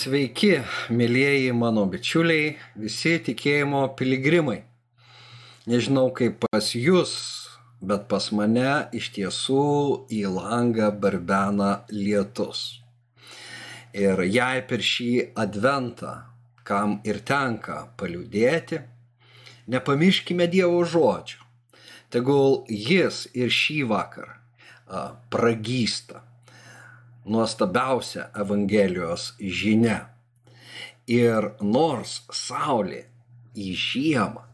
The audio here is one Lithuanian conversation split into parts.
Sveiki, mėlyjeji mano bičiuliai, visi tikėjimo piligrimai. Nežinau kaip pas jūs, bet pas mane iš tiesų į langą barbena lietus. Ir jei per šį adventą, kam ir tenka paliūdėti, nepamirškime Dievo žodžių. Tegul jis ir šį vakarą pragysta nuostabiausia Evangelijos žinia. Ir nors Saulė į žiemą,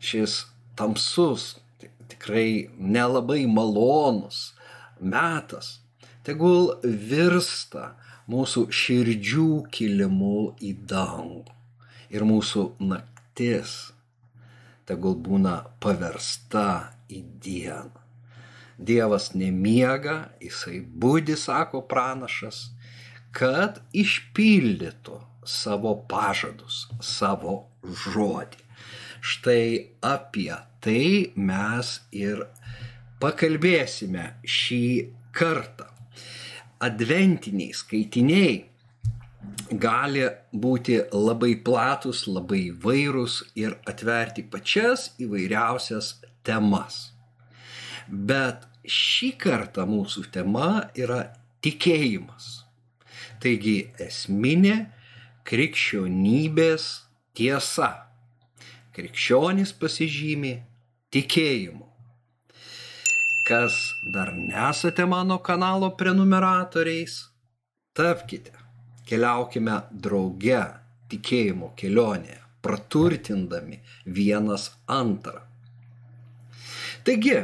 šis tamsus, tikrai nelabai malonus metas, tegul virsta mūsų širdžių kilimu į dangų. Ir mūsų naktis tegul būna paversta į dieną. Dievas nemiega, jisai būdi, sako pranašas, kad išpildytų savo pažadus, savo žodį. Štai apie tai mes ir pakalbėsime šį kartą. Adventiniai skaitiniai gali būti labai platus, labai vairūs ir atverti pačias įvairiausias temas. Bet šį kartą mūsų tema yra tikėjimas. Taigi esminė krikščionybės tiesa. Krikščionis pasižymi tikėjimu. Kas dar nesate mano kanalo prenumeratoriais, tapkite. Keliaukime drauge tikėjimo kelionėje, praturtindami vienas antrą. Taigi,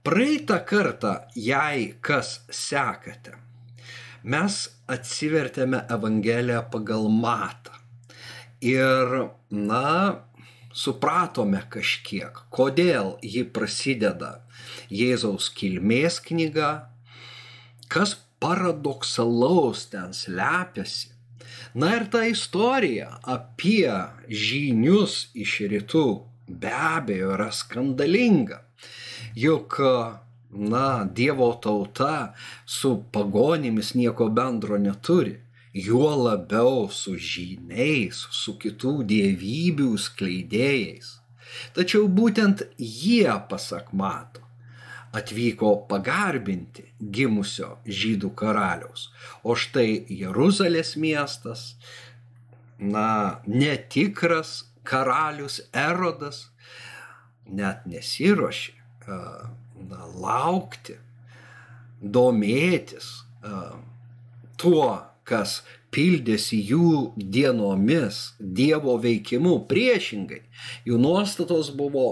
Praeitą kartą, jei kas sekate, mes atsivertėme Evangeliją pagal matą. Ir, na, supratome kažkiek, kodėl ji prasideda Jėzaus kilmės knyga, kas paradoksalaus ten slepiasi. Na ir ta istorija apie žynius iš rytų be abejo yra skandalinga. Juk, na, Dievo tauta su pagonimis nieko bendro neturi. Juo labiau su žyniais, su kitų dievybių skleidėjais. Tačiau būtent jie, pasak mato, atvyko pagarbinti gimusio žydų karaliaus. O štai Jeruzalės miestas, na, netikras karalius Erodas net nesiuošė na, laukti, domėtis tuo, kas pildėsi jų dienomis Dievo veikimu priešingai. Jų nuostatos buvo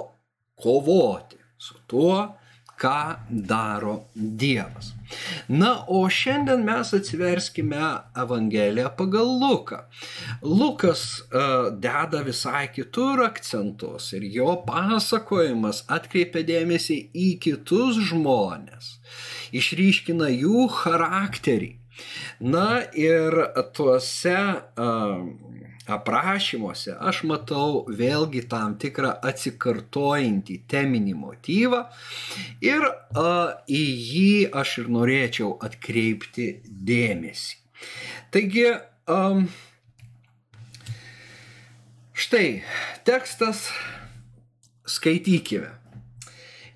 kovoti su tuo, ką daro Dievas. Na, o šiandien mes atsiverskime Evangeliją pagal Luką. Lukas uh, deda visai kitur akcentus ir jo pasakojimas atkreipia dėmesį į kitus žmonės, išryškina jų charakterį. Na ir tuose uh, aprašymuose aš matau vėlgi tam tikrą atsikartojantį teminį motyvą ir a, į jį aš ir norėčiau atkreipti dėmesį. Taigi, a, štai tekstas skaitykime.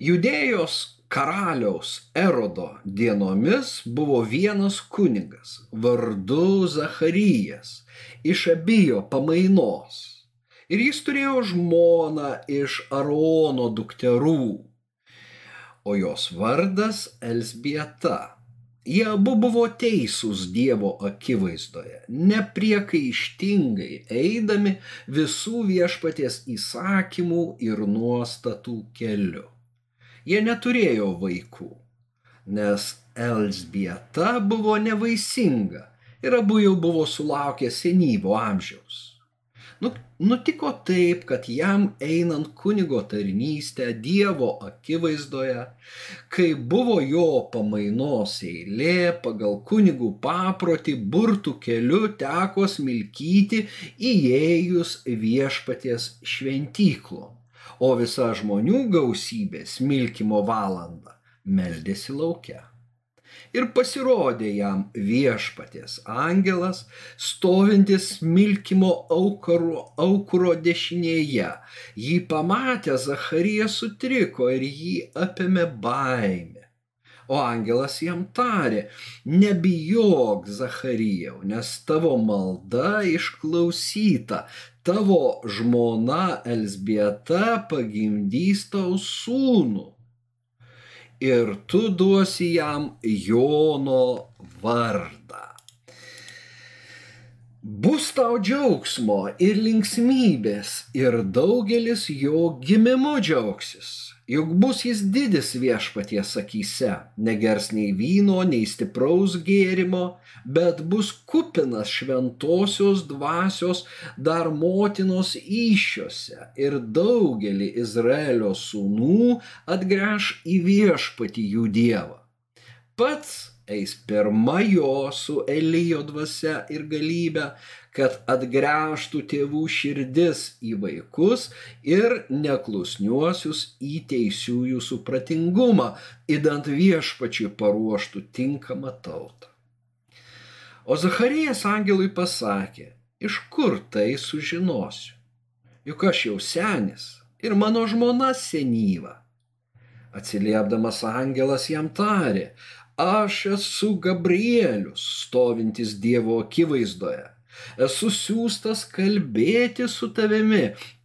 Judėjos karaliaus Erodo dienomis buvo vienas kunigas vardu Zacharijas iš abijo pamainos. Ir jis turėjo žmoną iš Arono dukterų, o jos vardas Elsbieta. Jie abu buvo teisūs Dievo akivaizdoje, nepriekaištingai eidami visų viešpaties įsakymų ir nuostatų keliu. Jie neturėjo vaikų, nes Elsbieta buvo nevaisinga ir abu jau buvo sulaukę senyvo amžiaus. Nu, nutiko taip, kad jam einant kunigo tarnystę Dievo akivaizdoje, kai buvo jo pamainos eilė, pagal kunigų paprotį burtų keliu teko smilkyti įėjus viešpaties šventyklon, o visa žmonių gausybė smilkimo valandą meldėsi laukia. Ir pasirodė jam viešpaties angelas, stovintis smilkimo aukuro, aukuro dešinėje. Jį pamatę Zacharijas sutriko ir jį apėmė baimė. O angelas jam tarė, nebijok, Zacharijau, nes tavo malda išklausyta, tavo žmona Elsbieta pagimdys tau sūnų ir tu duosi jam Jono vardą. Bus tau džiaugsmo ir linksmybės ir daugelis jo gimimu džiaugsis Juk bus jis didis viešpaties akyse, negers nei vyno, nei stipraus gėrimo, bet bus kupinas šventosios dvasios dar motinos iššiose ir daugelį Izraelio sūnų atgręž į viešpatį jų dievą. Pats eis pirma jo su Elijo dvasia ir galybė, kad atgręžtų tėvų širdis į vaikus ir neklusniuosius į teisiųjų supratingumą, įdant viešpačiui paruoštų tinkamą tautą. O Zacharijas angelui pasakė, iš kur tai sužinosiu? Juk aš jau senis ir mano žmona senyva. Atsiliepdamas angelas jam tarė, aš esu Gabrielius, stovintis Dievo akivaizdoje esu siūstas kalbėti su tavimi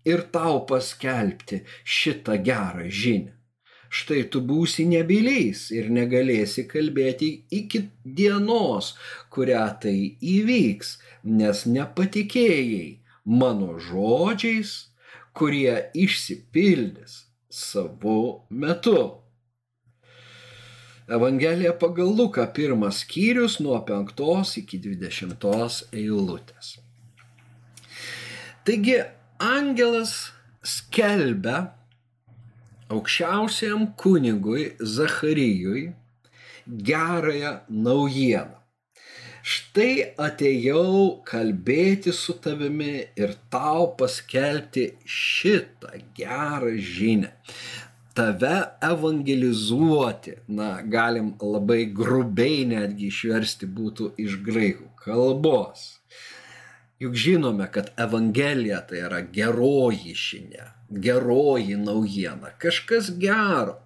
ir tau paskelbti šitą gerą žinią. Štai tu būsi nebyliais ir negalėsi kalbėti iki dienos, kurią tai įvyks, nes nepatikėjai mano žodžiais, kurie išsipildys savo metu. Evangelija pagal Luką pirmas skyrius nuo 5 iki 20 eilutės. Taigi angelas skelbia aukščiausiam kunigui Zacharijui gerąją naujieną. Štai atėjau kalbėti su tavimi ir tau paskelbti šitą gerą žinę tave evangelizuoti, na, galim labai grubiai netgi išversti būtų iš graikų kalbos. Juk žinome, kad Evangelija tai yra geroji žinia, geroji naujiena, kažkas gero.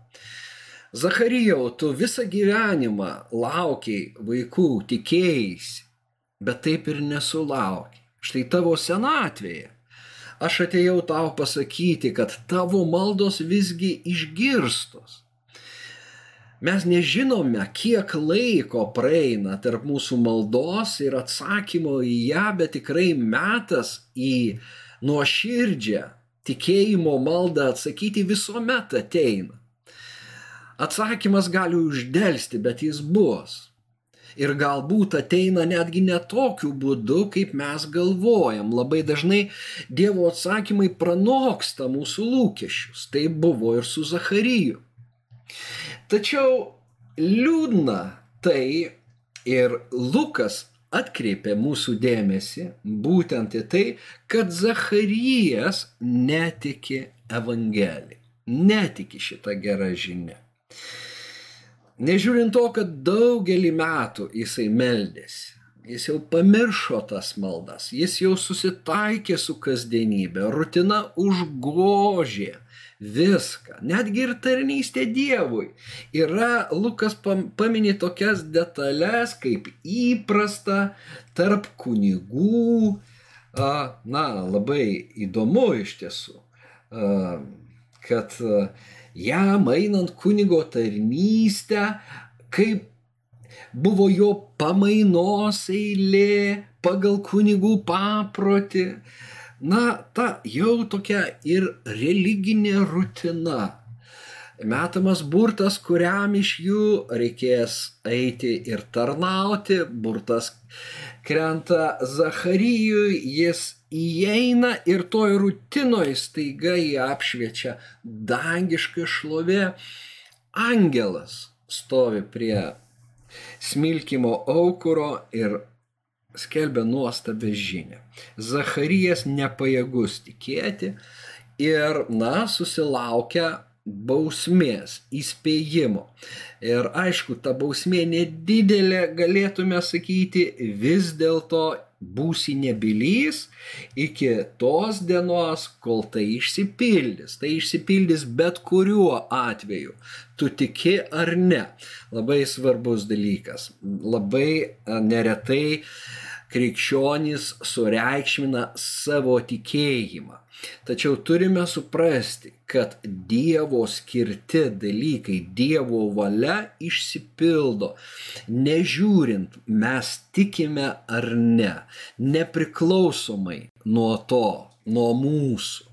Zacharijau, tu visą gyvenimą laukiai vaikų, tikėjai, bet taip ir nesulaukiai. Štai tavo senatvėje aš atėjau tau pasakyti, kad tavo maldos visgi išgirstos. Mes nežinome, kiek laiko praeina tarp mūsų maldos ir atsakymo į ją, bet tikrai metas į nuoširdžią tikėjimo maldą atsakyti visuomet ateina. Atsakymas gali uždelsti, bet jis bus ir galbūt ateina netgi ne tokiu būdu, kaip mes galvojam. Labai dažnai Dievo atsakymai pranoksta mūsų lūkesčius. Tai buvo ir su Zachariju. Tačiau liūdna tai ir Lukas atkreipė mūsų dėmesį būtent į tai, kad Zacharijas netiki Evangeliją, netiki šitą gerą žinią. Nežiūrint to, kad daugelį metų jisai meldėsi, jis jau pamiršo tas maldas, jis jau susitaikė su kasdienybė, rutina užgožė viską, netgi ir tarnystė Dievui. Yra, Lukas paminė tokias detalės, kaip įprasta tarp kunigų, na, labai įdomu iš tiesų, kad jam einant kunigo tarnystę, kaip buvo jo pamainos eilė pagal kunigų paprotį. Na, ta jau tokia ir religinė rutina. Metamas burtas, kuriam iš jų reikės eiti ir tarnauti, burtas krenta Zacharijui, jis įeina ir toj rutinoj staiga jį apšviečia dangiška šlovė. Angelas stovi prie smilkimo aukuro ir skelbia nuostabę žinę. Zacharijas nepajėgus tikėti ir, na, susilaukia bausmės, įspėjimo. Ir aišku, ta bausmė nedidelė, galėtume sakyti, vis dėlto būsi nebylys iki tos dienos, kol tai išsipildys. Tai išsipildys bet kuriuo atveju. Tu tiki ar ne. Labai svarbus dalykas. Labai neretai krikščionys sureikšmina savo tikėjimą. Tačiau turime suprasti, kad Dievo skirti dalykai, Dievo valia išsipildo, nežiūrint, mes tikime ar ne, nepriklausomai nuo to, nuo mūsų.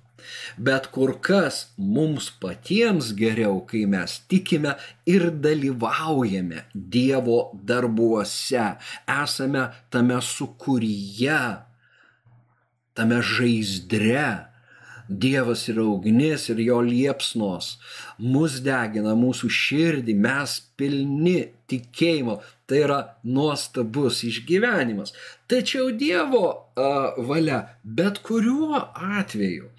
Bet kur kas mums patiems geriau, kai mes tikime ir dalyvaujame Dievo darbuose, esame tame sukūryje, tame žaizdre Dievas yra ugnis ir jo liepsnos. Mus degina mūsų širdį, mes pilni tikėjimo. Tai yra nuostabus išgyvenimas. Tačiau Dievo uh, valia bet kuriuo atveju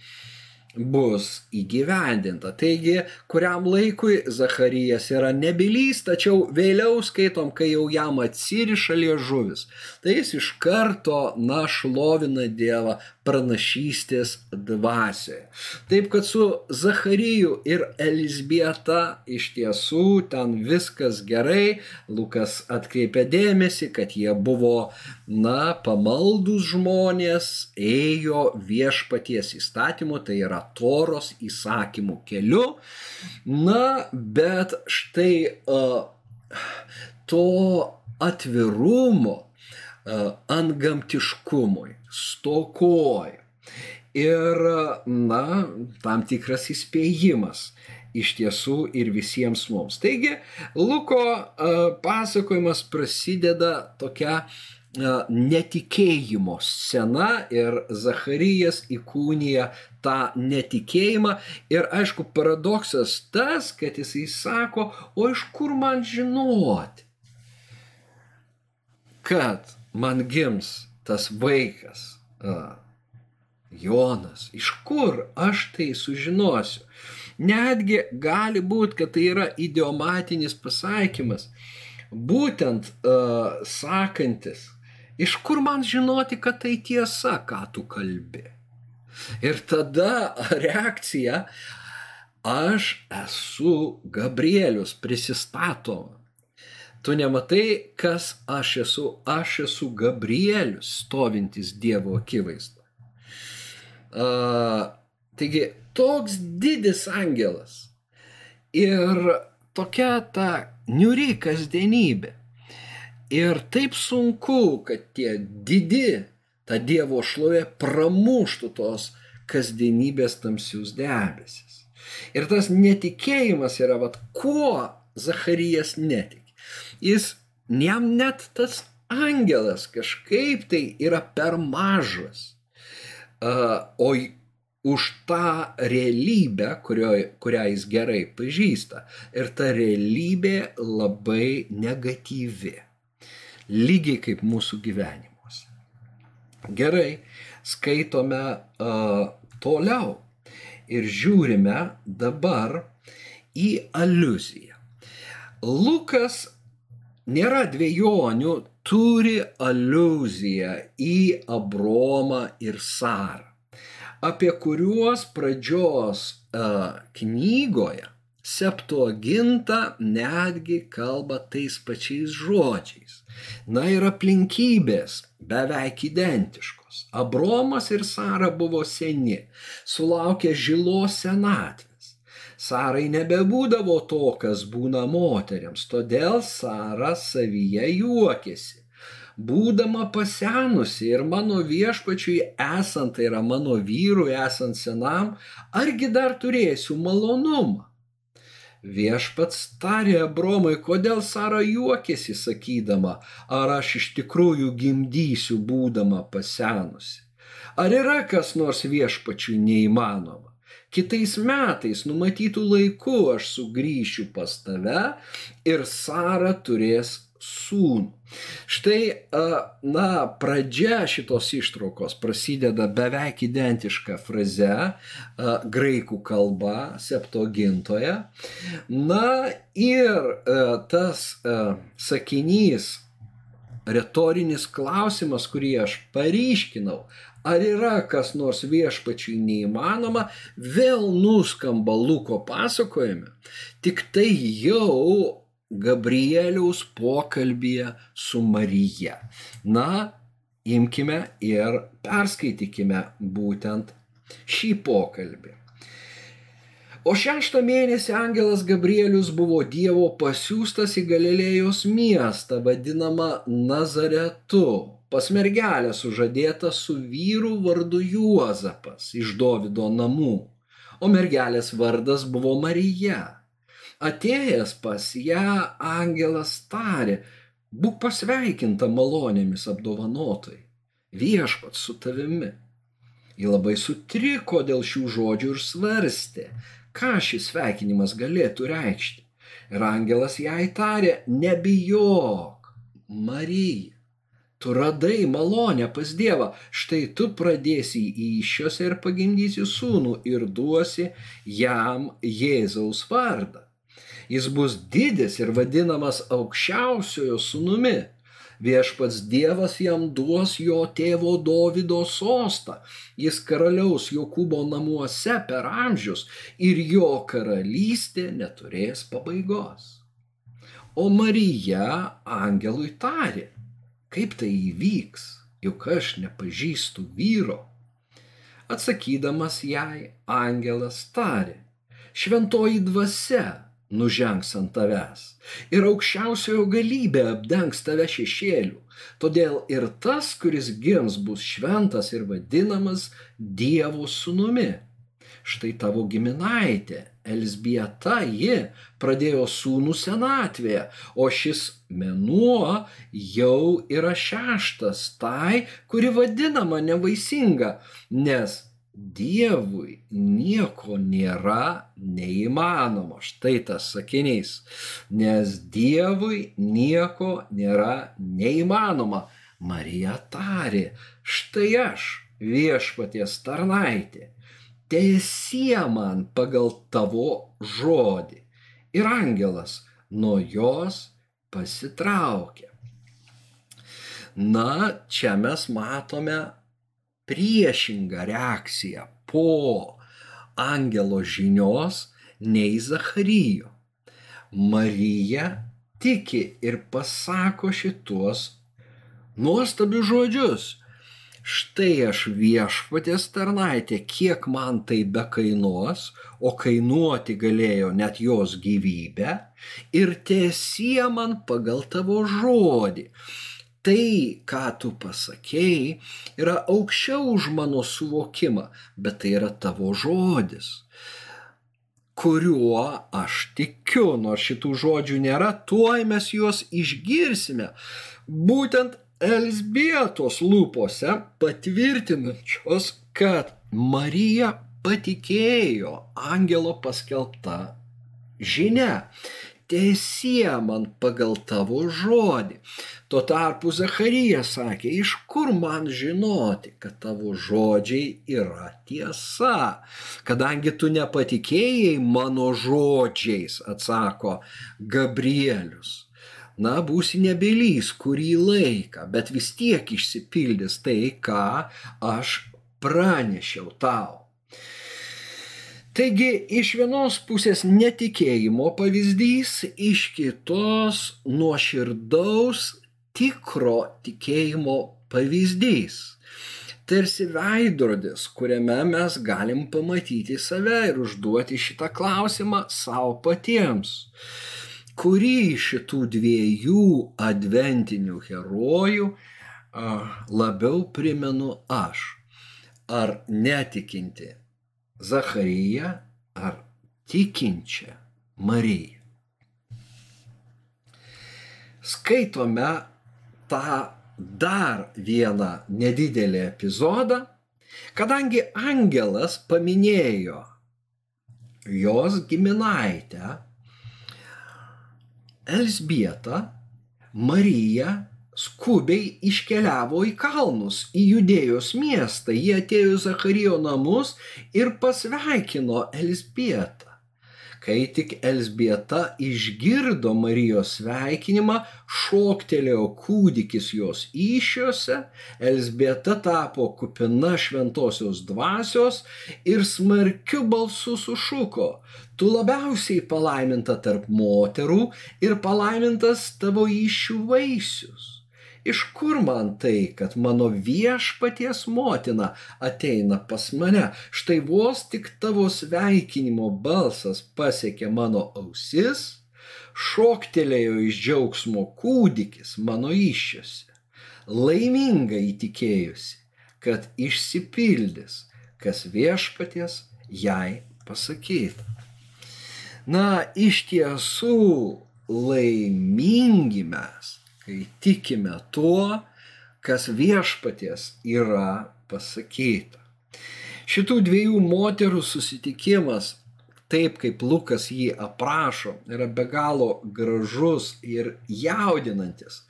bus įgyvendinta. Taigi, kuriam laikui Zacharijas yra nebylys, tačiau vėliau skaitom, kai jau jam atsiriša liežuvis, tai jis iš karto našlovina Dievą pranašystės dvasioje. Taip kad su Zachariju ir Elizbieta iš tiesų ten viskas gerai, Lukas atkreipia dėmesį, kad jie buvo, na, pamaldus žmonės, ėjo viešpaties įstatymu, tai yra toros įsakymų keliu. Na, bet štai uh, to atvirumo uh, antgamtiškumui stokoja. Ir, na, tam tikras įspėjimas iš tiesų ir visiems mums. Taigi, Luko uh, pasakojimas prasideda tokia netikėjimo scena ir Zacharijas įkūnija tą netikėjimą. Ir aišku, paradoksas tas, kad jisai sako, o iš kur man žinoti, kad man gims tas vaikas, a, Jonas, iš kur aš tai sužinosiu. Netgi gali būti, kad tai yra idiomatinis pasakymas, būtent uh, sakantis, Iš kur man žinoti, kad tai tiesa, ką tu kalbi? Ir tada reakcija, aš esu Gabrielius, prisistato. Tu nematai, kas aš esu, aš esu Gabrielius, stovintis Dievo akivaizdu. Uh, taigi, toks didis angelas ir tokia ta niuri kasdienybė Ir taip sunku, kad tie didi, ta Dievo šlovė pramuštų tos kasdienybės tamsius debesis. Ir tas netikėjimas yra, vad, kuo Zacharijas netiki. Jis, jam net tas angelas kažkaip tai yra per mažas. O už tą realybę, kurio, kurią jis gerai pažįsta. Ir ta realybė labai negatyvi lygiai kaip mūsų gyvenimuose. Gerai, skaitome uh, toliau ir žiūrime dabar į aluziją. Lukas nėra dviejonių, turi aluziją į Abromą ir Sarą, apie kuriuos pradžios uh, knygoje Septuaginta netgi kalba tais pačiais žodžiais. Na ir aplinkybės beveik identiškos. Abromas ir Sara buvo seni, sulaukė žilos senatvės. Sarai nebebūdavo to, kas būna moteriams, todėl Sara savyje juokėsi. Būdama pasenusi ir mano viešpačiui esant, tai yra mano vyrui esant senam, argi dar turėsiu malonumą? Viešpats tarė Abromai, kodėl Sara juokėsi sakydama, ar aš iš tikrųjų gimdysiu būdama pasenusi. Ar yra kas nors viešpačiui neįmanoma? Kitais metais numatytų laiku aš sugrįšiu pas tave ir Sara turės sūnų. Štai, na, pradžia šitos ištraukos prasideda beveik identiška fraze graikų kalba, septogintoje. Na ir tas sakinys, retorinis klausimas, kurį aš paryškinau, ar yra kas nors viešpačiui neįmanoma, vėl nuskamba Luko pasakojime, tik tai jau Gabrieliaus pokalbėje su Marija. Na, imkime ir perskaitykime būtent šį pokalbį. O šeštą mėnesį angelas Gabrielius buvo Dievo pasiūstas į Galilėjos miestą, vadinamą Nazaretu, pas mergelę sužadėta su vyru vardu Juozapas iš Dovido namų, o mergelės vardas buvo Marija. Atėjęs pas ją angelas tarė, būk pasveikinta malonėmis apdovanotai, viešpat su tavimi. Ji labai sutriko dėl šių žodžių ir svarstė, ką šis sveikinimas galėtų reikšti. Ir angelas jai tarė, nebijok, Marija. Tu radai malonę pas Dievą, štai tu pradėsi įšiose ir pagimdysi sūnų ir duosi jam Jėzaus vardą jis bus didis ir vadinamas aukščiausiojo sūnumi. Viešpats Dievas jam duos jo tėvo Dovido sostą. Jis karaliaus Jokūbo namuose per amžius ir jo karalystė neturės pabaigos. O Marija angelui tarė, kaip tai įvyks, juk aš nepažįstu vyro. Atsakydamas jai, angelas tarė, šventoji dvasia nužengs ant tavęs ir aukščiausiojo galybė apdengs tave šešėlių. Todėl ir tas, kuris gims, bus šventas ir vadinamas Dievo sūnumi. Štai tavo giminaitė Elsbieta ji pradėjo sūnų senatvėje, o šis menuo jau yra šeštas tai, kuri vadinama nevaisinga, nes Dievui nieko nėra neįmanoma. Štai tas sakinys. Nes Dievui nieko nėra neįmanoma. Marija tarė, štai aš, viešpaties tarnaitė, tiesie man pagal tavo žodį. Ir angelas nuo jos pasitraukė. Na, čia mes matome priešingą reakciją po angelo žinios nei Zacharyjo. Marija tiki ir pasako šituos nuostabius žodžius. Štai aš viešpatės tarnaitė, kiek man tai be kainuos, o kainuoti galėjo net jos gyvybę, ir tiesie man pagal tavo žodį tai, ką tu pasakėjai, yra aukščiau už mano suvokimą, bet tai yra tavo žodis, kuriuo aš tikiu, nors šitų žodžių nėra, tuoj mes juos išgirsime. Būtent Elsbietos lūpose patvirtinančios, kad Marija patikėjo angelo paskelbta žinia tiesie man pagal tavo žodį. Tuo tarpu Zacharijas sakė, iš kur man žinoti, kad tavo žodžiai yra tiesa. Kadangi tu nepatikėjai mano žodžiais, atsako Gabrielius. Na, būsi nebelys kurį laiką, bet vis tiek išsipildys tai, ką aš pranešiau tau. Taigi iš vienos pusės netikėjimo pavyzdys, iš kitos nuoširdaus tikro tikėjimo pavyzdys. Tarsi veidrodis, kuriame mes galim pamatyti save ir užduoti šitą klausimą savo patiems. Kurį šitų dviejų adventinių herojų labiau primenu aš? Ar netikinti Zachariją ar tikinčią Mariją. Skaitome tą dar vieną nedidelį epizodą, kadangi angelas paminėjo jos giminaitę Elsbietą, Marija skubiai iškeliavo į kalnus, į judėjos miestą. Jie atėjo į Zacharijo namus ir pasveikino Elsbietą. Kai tik Elsbieta išgirdo Marijos sveikinimą, šoktelėjo kūdikis jos iššiose, Elsbieta tapo kupina šventosios dvasios ir smarkiu balsu sušuko, tu labiausiai palaiminta tarp moterų ir palaimintas tavo iššių vaisius. Iš kur man tai, kad mano viešpaties motina ateina pas mane? Štai vos tik tavo sveikinimo balsas pasiekė mano ausis, šoktelėjo iš džiaugsmo kūdikis mano iššiose. Laiminga įtikėjusi, kad išsipildys, kas viešpaties jai pasakyta. Na, iš tiesų laimingi mes kai tikime tuo, kas viešpaties yra pasakyta. Šitų dviejų moterų susitikimas, taip kaip Lukas jį aprašo, yra be galo gražus ir jaudinantis.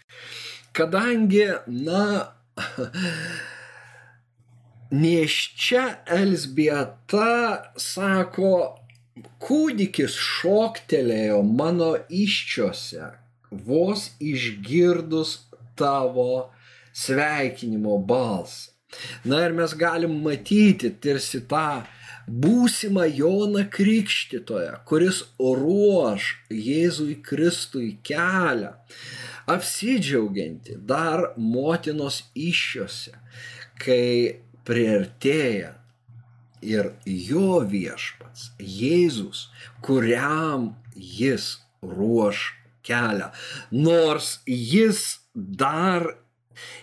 Kadangi, na, Neščia Elsbieta sako, kūdikis šoktelėjo mano iščiose, vos išgirdus tavo sveikinimo balsą. Na ir mes galim matyti tarsi tą būsimą Joną Krikštytoją, kuris ruoš Jėzui Kristui kelią, apsidžiaugianti dar motinos iššiose, kai priartėja ir jo viešpats, Jėzus, kuriam jis ruoš kelią. Nors jis dar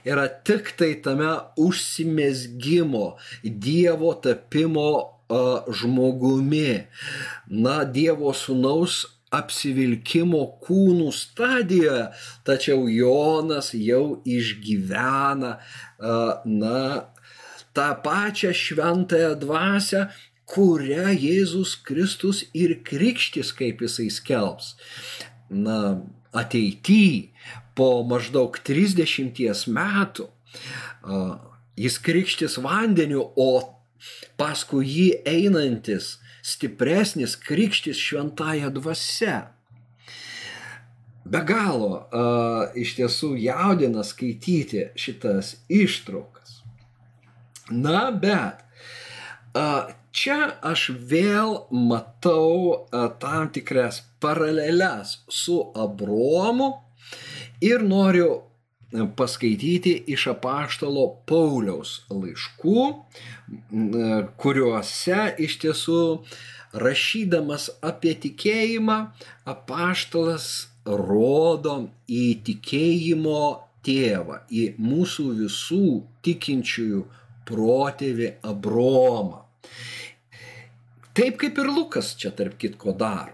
yra tik tai tame užsimesgymo, Dievo tapimo uh, žmogumi, na, Dievo sunaus apsivilkimo kūnų stadijoje, tačiau Jonas jau išgyvena, uh, na, tą pačią šventąją dvasę, kurią Jėzus Kristus ir krikštis, kaip jisai skelbs na, ateityje, po maždaug 30 metų, jis krikštis vandeniu, o paskui jį einantis stipresnis krikštis šventąją dvasę. Be galo iš tiesų jaudina skaityti šitas ištraukas. Na, bet čia aš vėl matau tam tikras paraleles su Abromu ir noriu paskaityti iš apaštalo Pauliaus laiškų, kuriuose iš tiesų rašydamas apie tikėjimą apaštalas rodo į tikėjimo tėvą, į mūsų visų tikinčiųjų protėvį Abromą. Taip kaip ir Lukas čia tarp kitko daro.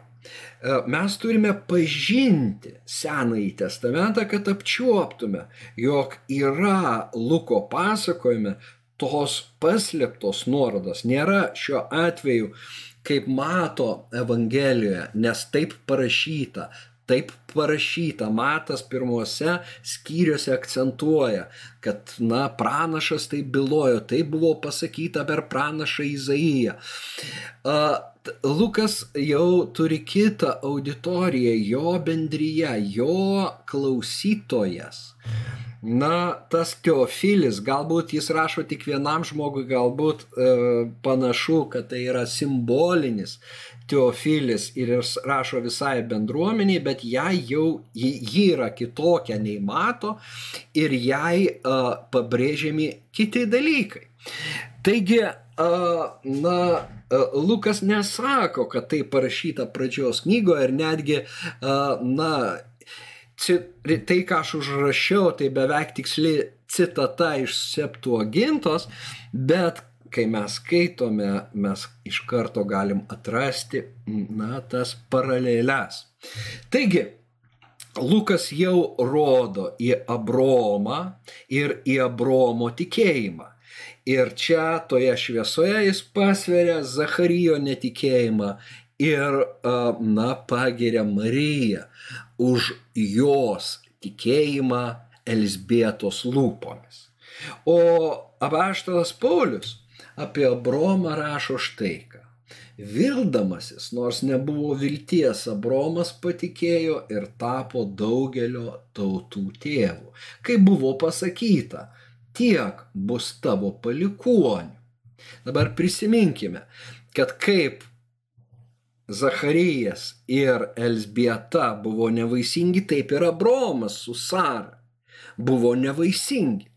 E, mes turime pažinti Senąjį testamentą, kad apčiuoptume, jog yra Luko pasakojime tos paslėptos nuorodos. Nėra šiuo atveju, kaip mato Evangelijoje, nes taip parašyta, Taip parašyta, Matas pirmuose skyriuose akcentuoja, kad, na, pranašas tai bylojo, tai buvo pasakyta per pranašą Izaiją. Lukas jau turi kitą auditoriją, jo bendryje, jo klausytojas. Na, tas teofilis, galbūt jis rašo tik vienam žmogui, galbūt e, panašu, kad tai yra simbolinis teofilis ir jis rašo visai bendruomeniai, bet jai jau ji, ji yra kitokia nei mato ir jai uh, pabrėžiami kiti dalykai. Taigi, uh, na, uh, Lukas nesako, kad tai parašyta pradžios knygoje ir netgi, uh, na, tai, ką aš užrašiau, tai beveik tiksli citata iš Septuagintos, bet kai mes skaitome, mes iš karto galim atrasti, na, tas paraleles. Taigi, Lukas jau rodo į Abromą ir į Abromo tikėjimą. Ir čia toje šviesoje jis pasveria Zacharijo netikėjimą ir, na, pagiria Mariją už jos tikėjimą Elsbietos lūpomis. O apaštalas Paulius apie Abromą rašo štai ką. Vildamasis, nors nebuvo vilties, Abromas patikėjo ir tapo daugelio tautų tėvų. Kaip buvo pasakyta, tiek bus tavo palikuonių. Dabar prisiminkime, kad kaip Zacharijas ir Elsbieta buvo nevaisingi, taip ir Abromas su Sara buvo nevaisingi.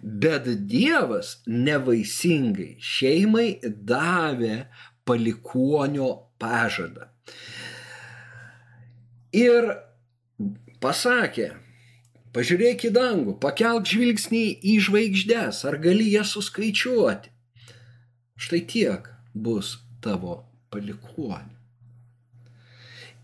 Bet Dievas nevaisingai šeimai davė palikuonio pažadą. Ir pasakė, pažiūrėk į dangų, pakelk žvilgsnį į žvaigždės, ar gali jas suskaičiuoti. Štai tiek bus tavo palikuonių.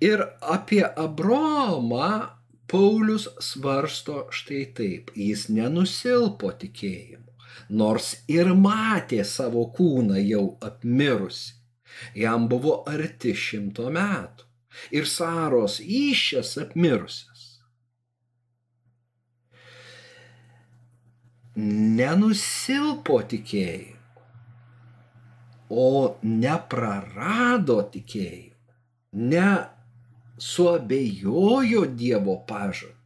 Ir apie Abromą Paulius svarsto štai taip, jis nenusilpo tikėjimu, nors ir matė savo kūną jau apmirusi. Jam buvo arti šimto metų ir Saros iššias apmirusias. Nenusilpo tikėjimu, o neprarado tikėjimu, ne suabejojo Dievo pažadu.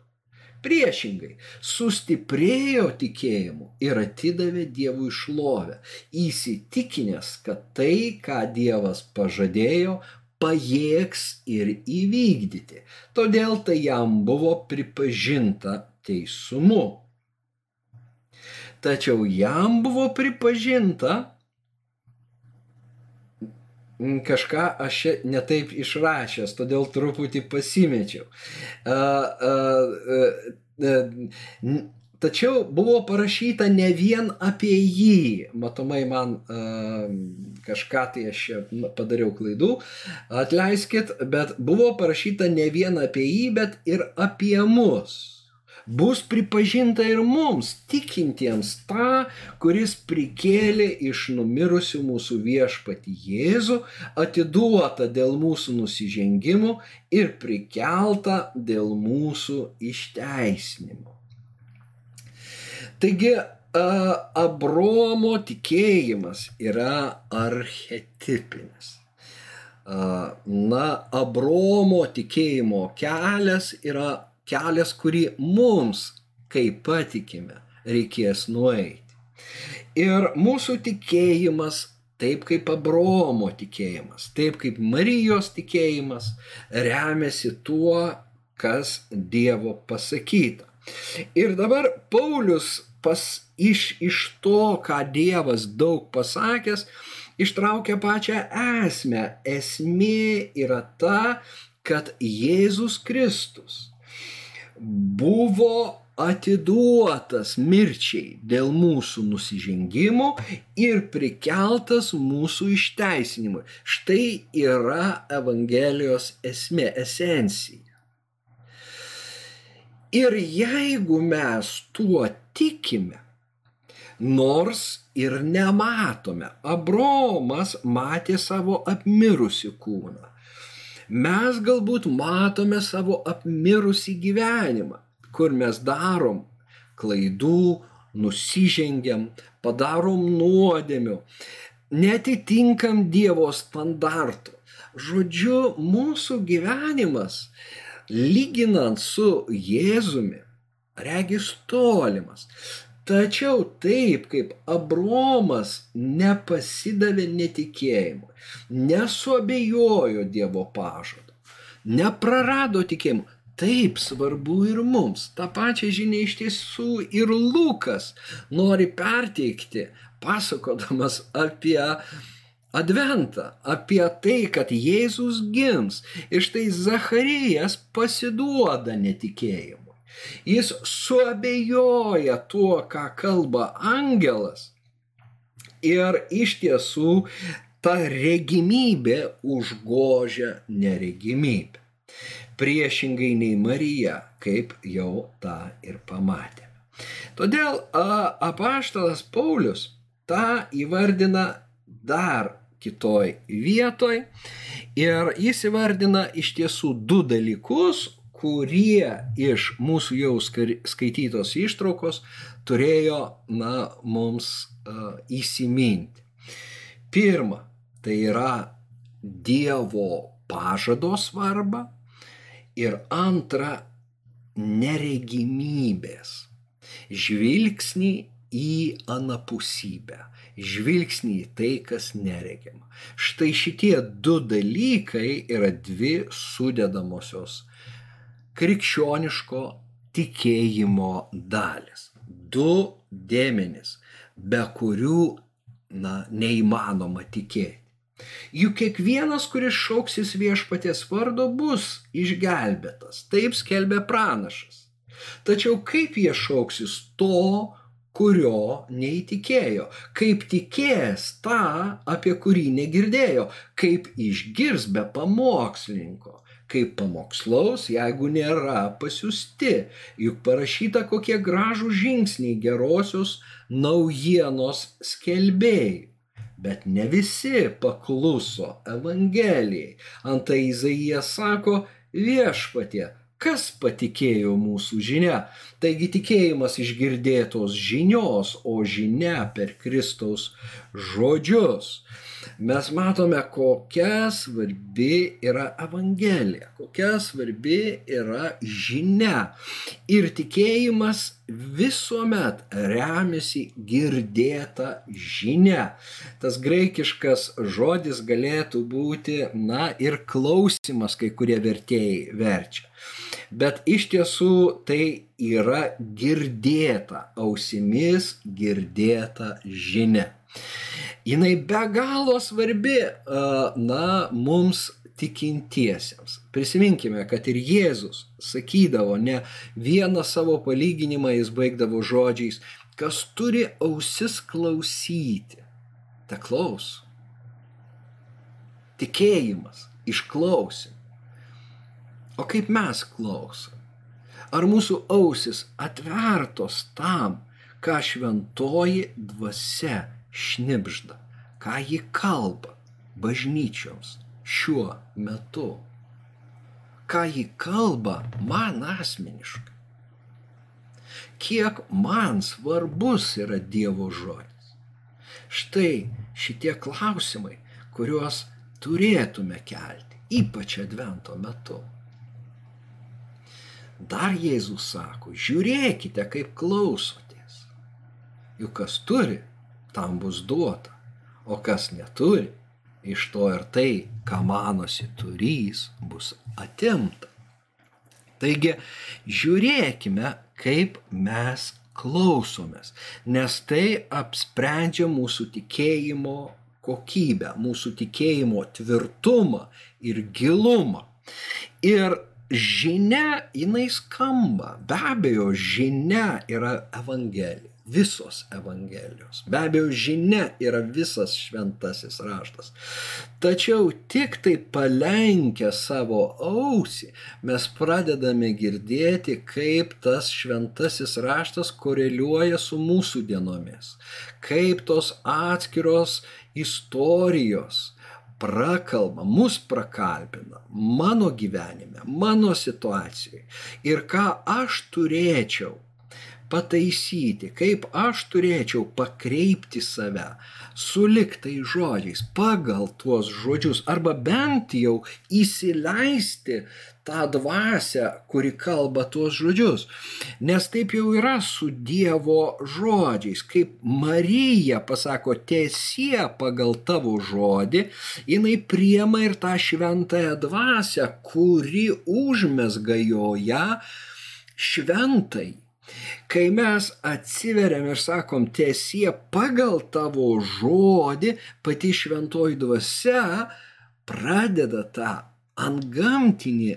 Priešingai, sustiprėjo tikėjimu ir atidavė Dievui šlovę, įsitikinęs, kad tai, ką Dievas pažadėjo, pajėgs ir įvykdyti. Todėl tai jam buvo pripažinta teisumu. Tačiau jam buvo pripažinta kažką aš netaip išrašęs, todėl truputį pasimečiau. Tačiau buvo parašyta ne vien apie jį, matomai man kažką tai aš padariau klaidų, atleiskit, bet buvo parašyta ne vien apie jį, bet ir apie mus bus pripažinta ir mums, tikintiems tą, kuris prikėlė iš numirusių mūsų viešpati Jėzų, atiduota dėl mūsų nusižengimų ir prikelta dėl mūsų išteisinimo. Taigi, Abromo tikėjimas yra archetipinis. Na, Abromo tikėjimo kelias yra kelias, kurį mums, kaip patikime, reikės nueiti. Ir mūsų tikėjimas, taip kaip Abromo tikėjimas, taip kaip Marijos tikėjimas, remiasi tuo, kas Dievo pasakyta. Ir dabar Paulius pas, iš, iš to, ką Dievas daug pasakęs, ištraukia pačią esmę. Esmė yra ta, kad Jėzus Kristus buvo atiduotas mirčiai dėl mūsų nusižengimų ir prikeltas mūsų išteisinimui. Štai yra Evangelijos esmė, esencija. Ir jeigu mes tuo tikime, nors ir nematome, Abromas matė savo apmirusi kūną, Mes galbūt matome savo apmirusį gyvenimą, kur mes darom klaidų, nusižengiam, padarom nuodėmių, netitinkam Dievo standartų. Žodžiu, mūsų gyvenimas, lyginant su Jėzumi, regis tolimas. Tačiau taip kaip Abromas nepasidavė netikėjimu, nesuabejojo Dievo pažadu, neprarado tikėjimu, taip svarbu ir mums. Ta pačia žinia iš tiesų ir Lukas nori perteikti, pasakodamas apie Adventą, apie tai, kad Jėzus gims. Ir štai Zacharijas pasiduoda netikėjimu. Jis suabejoja tuo, ką kalba angelas. Ir iš tiesų ta regimybė užgožia neregimybę. Priešingai nei Marija, kaip jau tą ir pamatėme. Todėl apaštalas Paulius tą įvardina dar kitoj vietoj ir jis įvardina iš tiesų du dalykus, kurie iš mūsų jau skaitytos ištraukos turėjo na, mums uh, įsiminti. Pirma, tai yra Dievo pažado svarbą ir antra, neregimybės. Žvilgsnį į anapusybę, žvilgsnį į tai, kas neregima. Štai šitie du dalykai yra dvi sudėdamosios krikščioniško tikėjimo dalis. Du dėmenys, be kurių na, neįmanoma tikėti. Juk kiekvienas, kuris šauksis viešpaties vardo, bus išgelbėtas. Taip skelbė pranašas. Tačiau kaip jie šauksis to, kurio neįtikėjo, kaip tikės tą, apie kurį negirdėjo, kaip išgirs be pamokslininko, kaip pamokslaus, jeigu nėra pasiusti. Juk parašyta, kokie gražų žingsniai gerosios naujienos skelbėjai. Bet ne visi pakluso Evangelijai. Antai Izaijas sako, viešpatie, kas patikėjo mūsų žinia. Taigi tikėjimas iš girdėtos žinios, o žinia per Kristaus žodžius mes matome, kokia svarbi yra Evangelija, kokia svarbi yra žinia. Ir tikėjimas visuomet remiasi girdėta žinia. Tas graikiškas žodis galėtų būti, na, ir klausimas, kai kurie vertėjai verčia. Bet iš tiesų tai yra girdėta ausimis, girdėta žinia jinai be galo svarbi, na, mums tikintiesiems. Prisiminkime, kad ir Jėzus sakydavo, ne vieną savo palyginimą jis baigdavo žodžiais, kas turi ausis klausyti, te klaus. Tikėjimas, išklausim. O kaip mes klausom? Ar mūsų ausis atvertos tam, ką šventoji dvasia šnipžda, ką ji kalba bažnyčioms šiuo metu. Ką ji kalba man asmeniškai. Kiek man svarbus yra Dievo žodis. Štai šitie klausimai, kuriuos turėtume kelti, ypač advento metu. Dar Jėzus sako, žiūrėkite, kaip klausotės. Juk kas turi, tam bus duota, o kas neturi, iš to ir tai, ką manosi turys, bus atimta. Taigi, žiūrėkime, kaip mes klausomės, nes tai apsprendžia mūsų tikėjimo kokybę, mūsų tikėjimo tvirtumą ir gilumą. Ir žinia, jinai skamba, be abejo, žinia yra Evangelija visos Evangelijos. Be abejo, žinia yra visas šventasis raštas. Tačiau tik tai palenkę savo ausį mes pradedame girdėti, kaip tas šventasis raštas koreliuoja su mūsų dienomis. Kaip tos atskiros istorijos prakalba, mus prakalbina mano gyvenime, mano situacijoje. Ir ką aš turėčiau pataisyti, kaip aš turėčiau pakreipti save suliktai žodžiais pagal tuos žodžius arba bent jau įsileisti tą dvasę, kuri kalba tuos žodžius. Nes taip jau yra su Dievo žodžiais. Kaip Marija pasako tiesie pagal tavo žodį, jinai priema ir tą šventąją dvasę, kuri užmesga joje šventai Kai mes atsiveriam ir sakom tiesie pagal tavo žodį, pati šventoji dvasia pradeda tą antgamtinį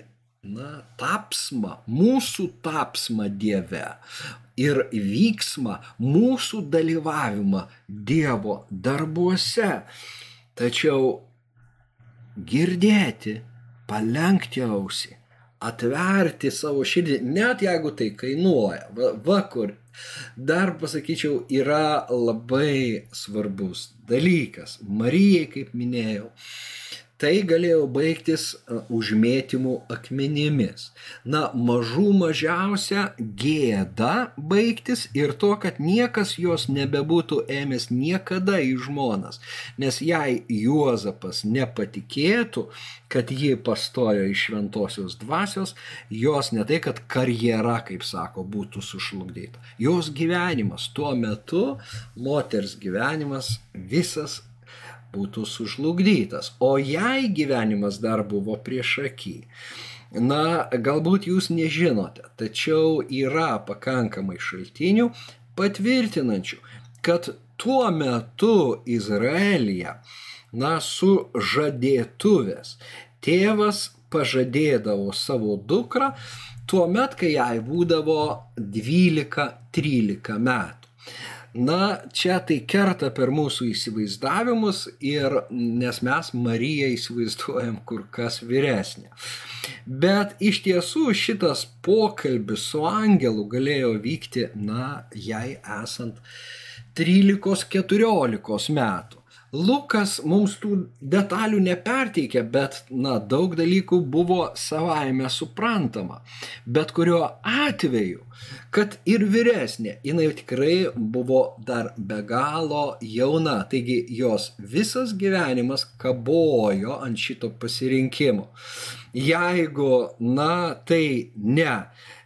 na, tapsmą, mūsų tapsmą Dieve ir vyksmą, mūsų dalyvavimą Dievo darbuose. Tačiau girdėti, palenkti ausį atverti savo širdį, net jeigu tai kainuoja. Va, va kur. Dar pasakyčiau, yra labai svarbus dalykas. Marijai, kaip minėjau, tai galėjo baigtis užmėtymų akmenimis. Na, mažų mažiausia gėda baigtis ir to, kad niekas jos nebebūtų ėmęs niekada į žmonas. Nes jei Juozapas nepatikėtų, kad ji pastojo iš šventosios dvasios, jos ne tai, kad karjera, kaip sako, būtų sušlugdyta. Jos gyvenimas tuo metu, moters gyvenimas visas būtų sužlugdytas, o jai gyvenimas dar buvo prieš akį. Na, galbūt jūs nežinote, tačiau yra pakankamai šaltinių patvirtinančių, kad tuo metu Izraelyje, na, su žadėtuvės tėvas pažadėdavo savo dukrą tuo met, kai jai būdavo 12-13 metų. Na, čia tai kerta per mūsų įsivaizdavimus ir nes mes Mariją įsivaizduojam kur kas vyresnė. Bet iš tiesų šitas pokalbis su angelu galėjo vykti, na, jai esant 13-14 metų. Lukas mums tų detalių neperteikia, bet, na, daug dalykų buvo savaime suprantama. Bet kuriuo atveju, kad ir vyresnė, jinai tikrai buvo dar be galo jauna. Taigi jos visas gyvenimas kabojo ant šito pasirinkimo. Jeigu, na, tai ne.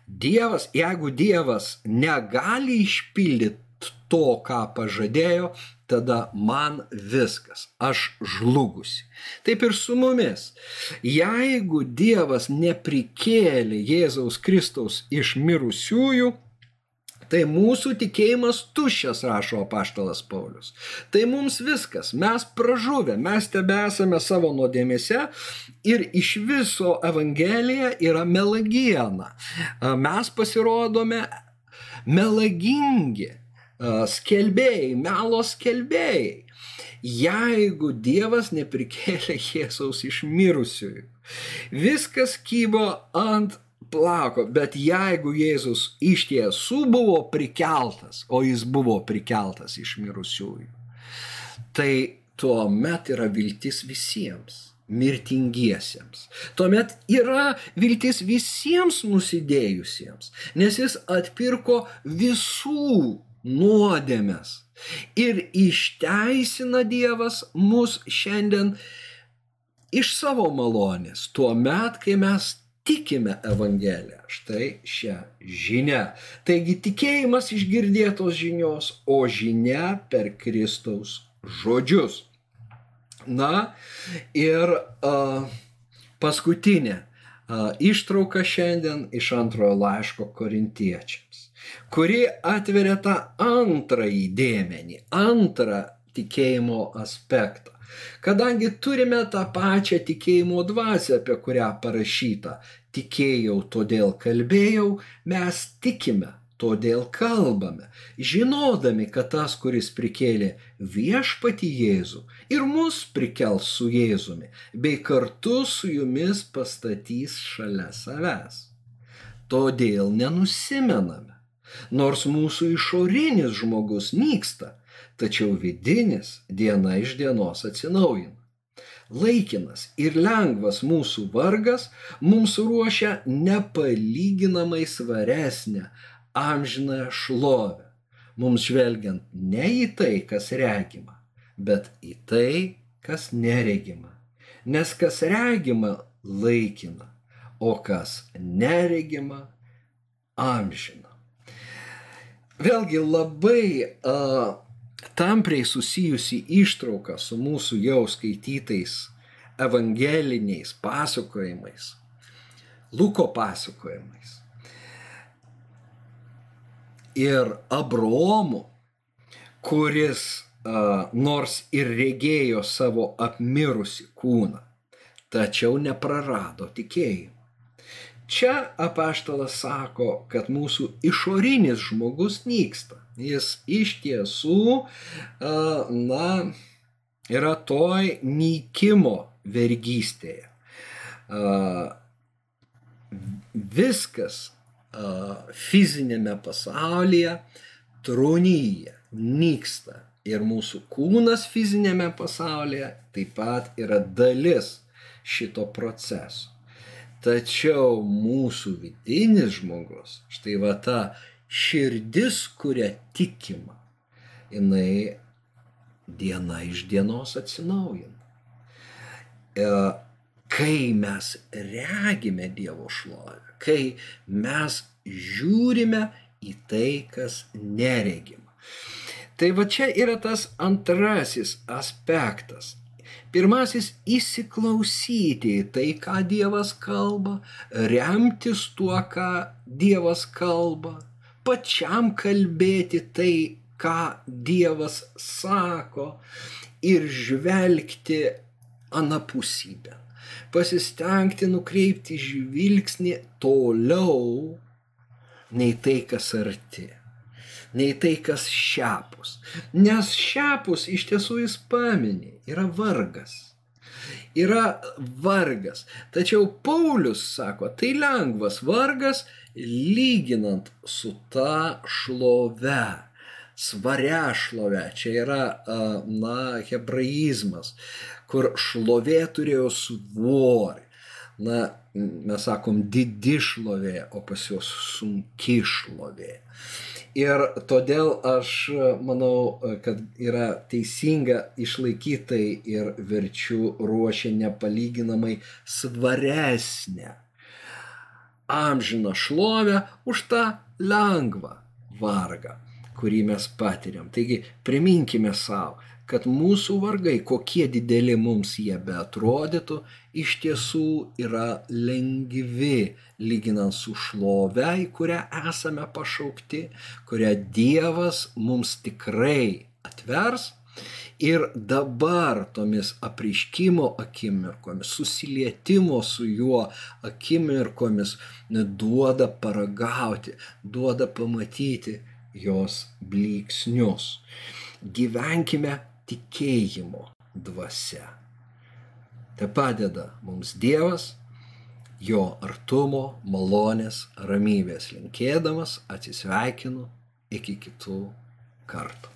Dievas, jeigu Dievas negali išpildyti to, ką pažadėjo, tada man viskas, aš žlugusi. Taip ir su mumis. Jeigu Dievas neprikėlė Jėzaus Kristaus iš mirusiųjų, Tai mūsų tikėjimas tuščias, rašo apaštalas Paulius. Tai mums viskas, mes pražuvę, mes tebe esame savo nuodėmėse ir iš viso Evangelija yra melagiena. Mes pasirodome melagingi, skelbėjai, melo skelbėjai. Jeigu Dievas neprikėlė Jėzaus iš mirusiųjų, viskas kybo ant plako, bet jeigu Jėzus iš tiesų buvo prikeltas, o jis buvo prikeltas iš mirusiųjų, tai tuo met yra viltis visiems mirtingiesiems. Tuomet yra viltis visiems nusidėjusiems, nes jis atpirko visų nuodėmes. Ir išteisina Dievas mus šiandien iš savo malonės, tuo met, kai mes tikime Evangeliją. Štai šią žinę. Taigi tikėjimas iš girdėtos žinios, o žinia per Kristaus žodžius. Na ir uh, paskutinė ištrauka šiandien iš antrojo laiško korintiečiams kuri atveria tą antrąjį dėmenį, antrą tikėjimo aspektą. Kadangi turime tą pačią tikėjimo dvasę, apie kurią parašyta, tikėjau, todėl kalbėjau, mes tikime, todėl kalbame, žinodami, kad tas, kuris prikėlė viešpati Jėzų ir mus prikels su Jėzumi, bei kartu su jumis pastatys šalia savęs. Todėl nenusimename Nors mūsų išorinis žmogus nyksta, tačiau vidinis diena iš dienos atsinaujina. Laikinas ir lengvas mūsų vargas mums ruošia nepalyginamai svaresnę amžinąją šlovę, mums žvelgiant ne į tai, kas regima, bet į tai, kas neregima. Nes kas regima laikina, o kas neregima amžina. Vėlgi labai uh, tampriai susijusi ištrauka su mūsų jau skaitytais evangeliniais pasakojimais, Luko pasakojimais. Ir Abromu, kuris nors ir regėjo savo apmirusi kūną, tačiau neprarado tikėjimo. Čia apaštalas sako, kad mūsų išorinis žmogus nyksta. Jis iš tiesų, na, yra toj nykimo vergystėje. Viskas fizinėme pasaulyje trūnyje, nyksta. Ir mūsų kūnas fizinėme pasaulyje taip pat yra dalis šito proceso. Tačiau mūsų vidinis žmogus, štai va ta širdis, kuria tikima, jinai diena iš dienos atsinaujina. E, kai mes regime Dievo šlovę, kai mes žiūrime į tai, kas neregima. Tai va čia yra tas antrasis aspektas. Pirmasis - įsiklausyti į tai, ką Dievas kalba, remtis tuo, ką Dievas kalba, pačiam kalbėti tai, ką Dievas sako ir žvelgti anapusybę pasistengti nukreipti žvilgsnį toliau nei tai, kas arti, nei tai, kas šiapus. Nes šiapus iš tiesų jis paminė, yra vargas. Yra vargas. Tačiau Paulius sako, tai lengvas vargas lyginant su ta šlove svaria šlove. Čia yra, na, hebraizmas, kur šlovė turėjo svorį. Na, mes sakom, didi šlovė, o pas juos sunki šlovė. Ir todėl aš manau, kad yra teisinga išlaikytai ir verčių ruošia nepalyginamai svaresnę amžiną šlovę už tą lengvą vargą kurį mes patiriam. Taigi priminkime savo, kad mūsų vargai, kokie dideli mums jie beatrodytų, iš tiesų yra lengvi, lyginant su šlove, į kurią esame pašaukti, kurią Dievas mums tikrai atvers. Ir dabar tomis apriškimo akimirkomis, susilietimo su juo akimirkomis duoda paragauti, duoda pamatyti, jos blyksnius. Gyvenkime tikėjimo dvasia. Te padeda mums Dievas, jo artumo, malonės, ramybės linkėdamas atsisveikinu iki kitų kartų.